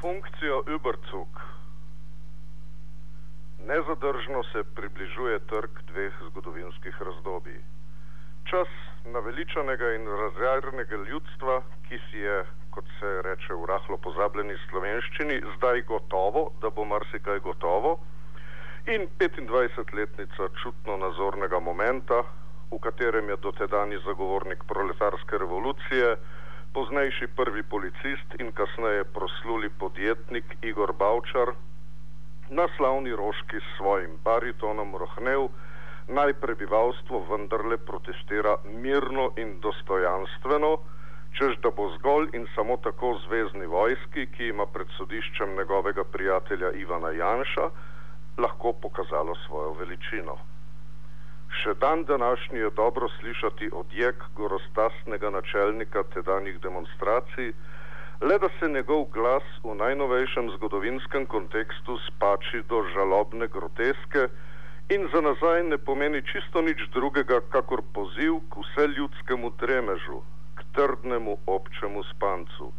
funkcijo Überzug. Nezadržno se približuje trg dveh zgodovinskih razdobij. Čas naveličanega in razjarjenega ljudstva, ki si je, kot se reče v rahlo pozabljeni slovenščini, zdaj gotovo, da bo marsikaj gotovo, in 25-letnica čutno nazornega momenta, v katerem je dotedajni zagovornik proletarske revolucije, poznejši prvi policist in kasneje prosluli podjetnik Igor Bavčar, na slavni roški s svojim baritonom rohnev, naj prebivalstvo vendarle protestira mirno in dostojanstveno, čež da bo zgolj in samo tako zvezdni vojski, ki ima pred sodiščem njegovega prijatelja Ivana Janša, lahko pokazalo svojo veličino. Še dan današnji je dobro slišati odjek gorostasnega načelnika tedanjih demonstracij, le da se njegov glas v najnovejšem zgodovinskem kontekstu spači do žalobne groteske in za nazaj ne pomeni čisto nič drugega, kakor poziv k vseljudskemu dremežu, k trdnemu občemu spancu.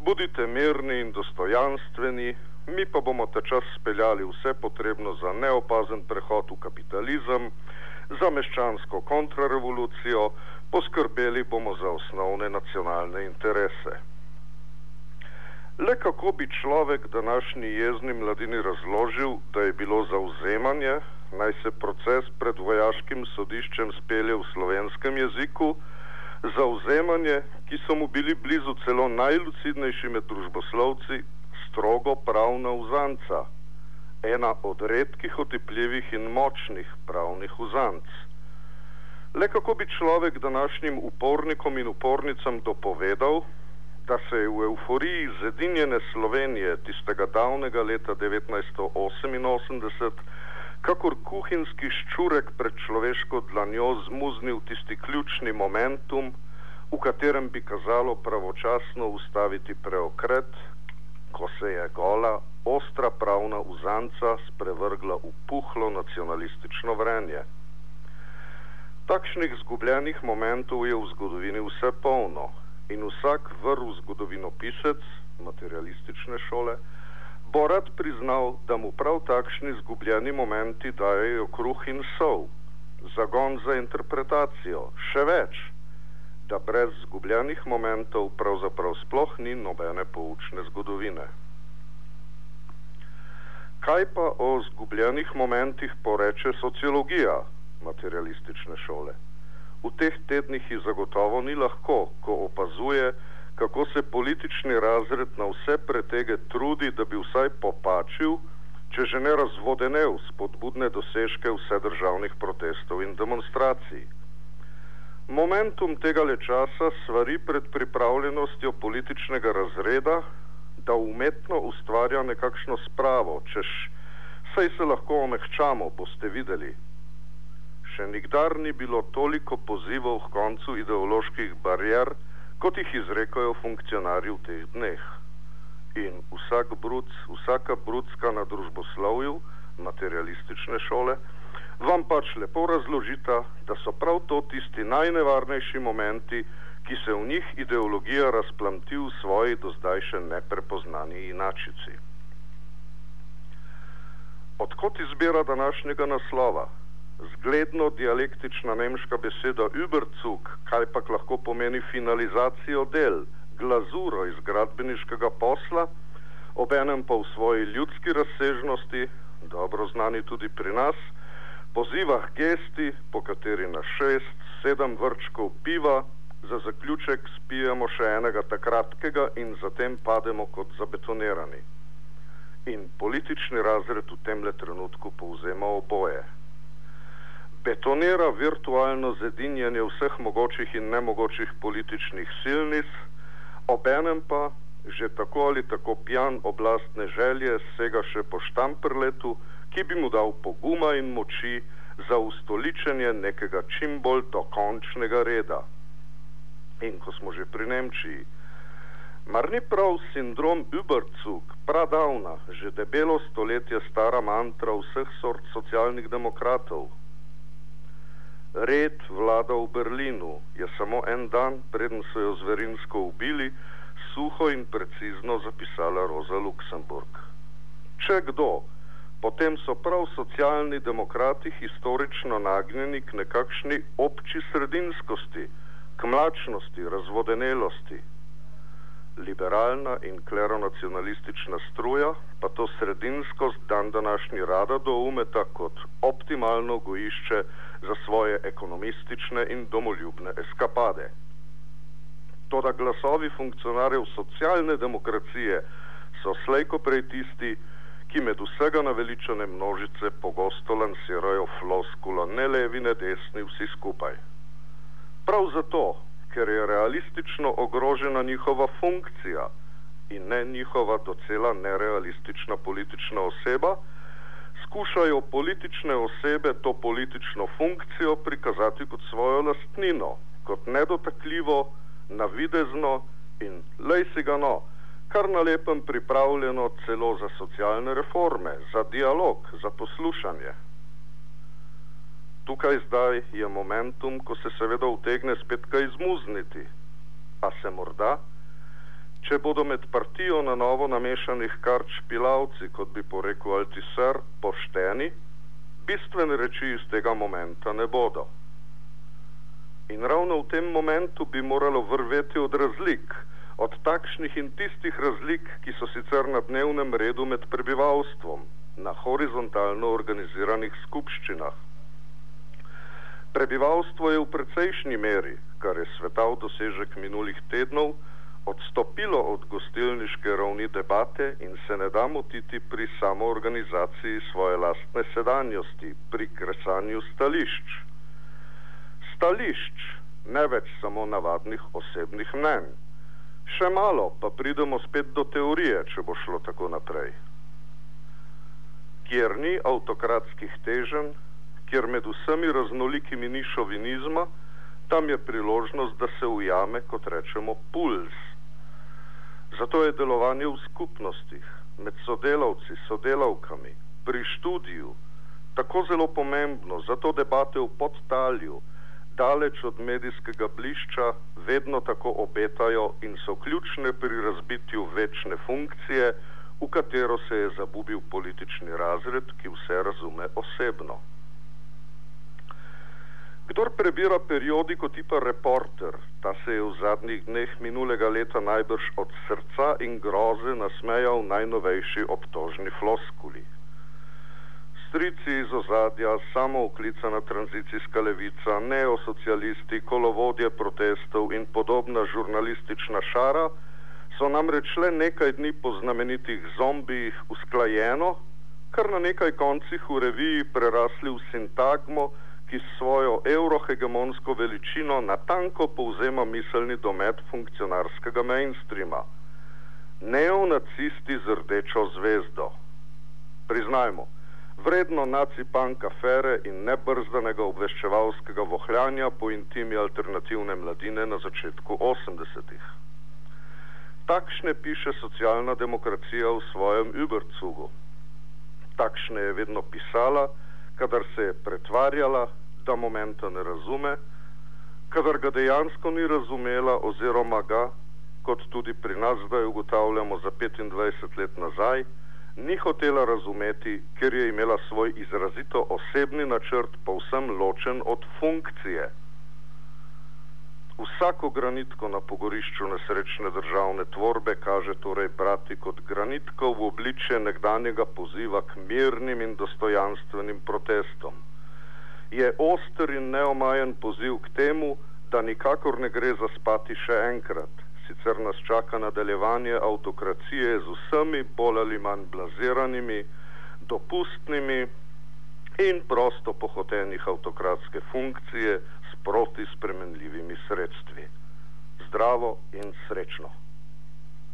Budite mirni in dostojanstveni, mi pa bomo ta čas speljali vse potrebno za neopazen prehod v kapitalizem, za meščansko kontrarevolucijo, poskrbeli bomo za osnovne nacionalne interese. Le kako bi človek današnji jezni mladini razložil, da je bilo zauzemanje, naj se proces pred vojaškim sodiščem spelje v slovenskem jeziku, zauzemanje, ki so mu bili blizu celo najlucidnejši med družboslovci, strogo pravna uzanca ena od redkih otepljivih in močnih pravnih uzanc. Le kako bi človek današnjim upornikom in upornicam dopovedal, da se je v euforiji zedinjene Slovenije tistega davnega leta 1988, kakor kuhinski ščurek pred človeško dlanjo zmuznil tisti ključni momentum, v katerem bi kazalo pravočasno ustaviti preokret, ko se je gola ostra pravna uzanca sprevrgla v puhlo nacionalistično vrenje. Takšnih zgubljenih momentov je v zgodovini vse polno in vsak vrl zgodovinopisec materialistične šole bo rad priznal, da mu prav takšni zgubljeni momenti dajejo kruh in sol, zagon za interpretacijo, še več, da brez zgubljenih momentov pravzaprav sploh ni nobene poučne zgodovine. Kaj pa o zgubljenih momentih poreče sociologija materialistične šole? V teh tednih ji zagotovo ni lahko, ko opazuje, kako se politični razred na vse pretege trudi, da bi vsaj popačil, če že ne razvodenev spodbudne dosežke vse državnih protestov in demonstracij. Momentum tega le časa svari pred pripravljenostjo političnega razreda, da umetno ustvarja nekakšno spravo, češ saj se lahko omehčamo, boste videli. Še nikdar ni bilo toliko pozivov k koncu ideoloških barijer, kot jih izrekajo funkcionarji v teh dneh. In vsak bruc, vsaka brucka na družboslovju, materialistične šole, vam pač lepo razložita, da so prav to tisti najnevarnejši momenti, ki se v njih ideologija razplamti v svoji do zdaj še neprepoznani inačici. Odkot izbira današnjega naslova? Zgledno dialektična nemška beseda Überzug, kaj pa lahko pomeni finalizacijo del, glazuro iz gradbeniškega posla, obenem pa v svoji ljudski razsežnosti, dobro znani tudi pri nas, poziva k gesti, po kateri na šest, sedem vrčkov piva za zaključek spijemo še enega takratkega in zatem pademo kot zabetonirani. In politični razred v tem le trenutku povzema oboje. Betonira virtualno zedinjanje vseh mogočih in nemogočih političnih silnic, obenem pa že tako ali tako pijan oblastne želje sega še po štamprletu, ki bi mu dal poguma in moči za ustoličenje nekega čim bolj dokončnega reda. In ko smo že pri Nemčiji, mar ni prav sindrom Überzug, pradavna, že debelo stoletje stara mantra vseh sort socialnih demokratov? Red vlada v Berlinu, je samo en dan, preden so jo zverinsko ubili, suho in precizno zapisala Roza Luksemburg. Če kdo, potem so prav socialni demokrati historično nagnjeni k nekakšni obči sredinskosti, k mlačnosti, razvodenelosti. Liberalna in kleronacionalistična struja pa to sredinskost dan današnji rada doumeta kot optimalno gojišče za svoje ekonomistične in domoljubne eskapade. Toda glasovi funkcionarjev socialne demokracije so slejko prej tisti, ki med vsega naveličane množice pogosto lansirajo floskulo ne levi, ne desni, vsi skupaj. Prav zato, ker je realistično ogrožena njihova funkcija in ne njihova docela nerealistična politična oseba, skušajo politične osebe to politično funkcijo prikazati kot svojo lastnino, kot nedotakljivo, navidezno in lej si ga no, kar na lepem pripravljeno celo za socialne reforme, za dialog, za poslušanje. Tukaj zdaj je momentum, ko se seveda utegne spet kaj izmuzniti. A se morda, če bodo med partijo na novo namešanih kart špilavci, kot bi porekel Altiser, pošteni, bistvene reči iz tega momenta ne bodo. In ravno v tem momentu bi moralo vrveti od razlik, od takšnih in tistih razlik, ki so sicer na dnevnem redu med prebivalstvom, na horizontalno organiziranih skupščinah. Prebivalstvo je v precejšnji meri, kar je svetav dosežek minulih tednov, odstopilo od gostilniške ravni debate in se ne da motiti pri samoorganizaciji svoje lastne sedanjosti, pri kresanju stališč. Stališč, ne več samo navadnih osebnih mnenj. Še malo, pa pridemo spet do teorije, če bo šlo tako naprej. Kjer ni avtokratskih teženj, kjer med vsemi raznolikimi ni šovinizma, tam je priložnost, da se ujame, kot rečemo, puls. Zato je delovanje v skupnostih, med sodelavci, sodelavkami, pri študiju, tako zelo pomembno, zato debate v podtalju, daleč od medijskega blišča, vedno tako obetajo in so ključne pri razbitju večne funkcije, v katero se je zabubil politični razred, ki vse razume osebno. Kdor prebira periodiko tipa Reporter, ta se je v zadnjih dneh minulega leta najbrž od srca in groze nasmejal najnovejši obtožni floskuli strici iz ozadja, samo uklicana tranzicijska levica, neosocialisti, kolovodje protestov in podobna žurnalistična šara so namreč le nekaj dni po znamenitih zombijih usklajeno, kar na nekaj koncih v reviji prerasli v sintagmo, ki svojo eurohegemonsko veličino natanko povzema miselni domet funkcionarskega mainstreama. Neonacisti z rdečo zvezdo. Priznajmo, vredno nacipank afere in nebrzdanega obveščevalskega vohljanja po intimi alternativne mladine na začetku 80-ih. Takšne piše socialna demokracija v svojem Überzugu. Takšne je vedno pisala, kadar se je pretvarjala, da momenta ne razume, kadar ga dejansko ni razumela oziroma ga, kot tudi pri nas zdaj ugotavljamo za 25 let nazaj, ni hotela razumeti, ker je imela svoj izrazito osebni načrt povsem ločen od funkcije. Vsako granitko na pogorišču nesrečne državne tvorbe kaže torej brati kot granitko v obličje nekdanjega poziva k mirnim in dostojanstvenim protestom. Je oster in neomajen poziv k temu, da nikakor ne gre zaspati še enkrat, sicer nas čaka nadaljevanje avtokracije z vsemi bolj ali manj blaziranimi, dopustnimi in prosto pohotenih avtokratske funkcije s proti spremenljivimi sredstvi. Zdravo in srečno!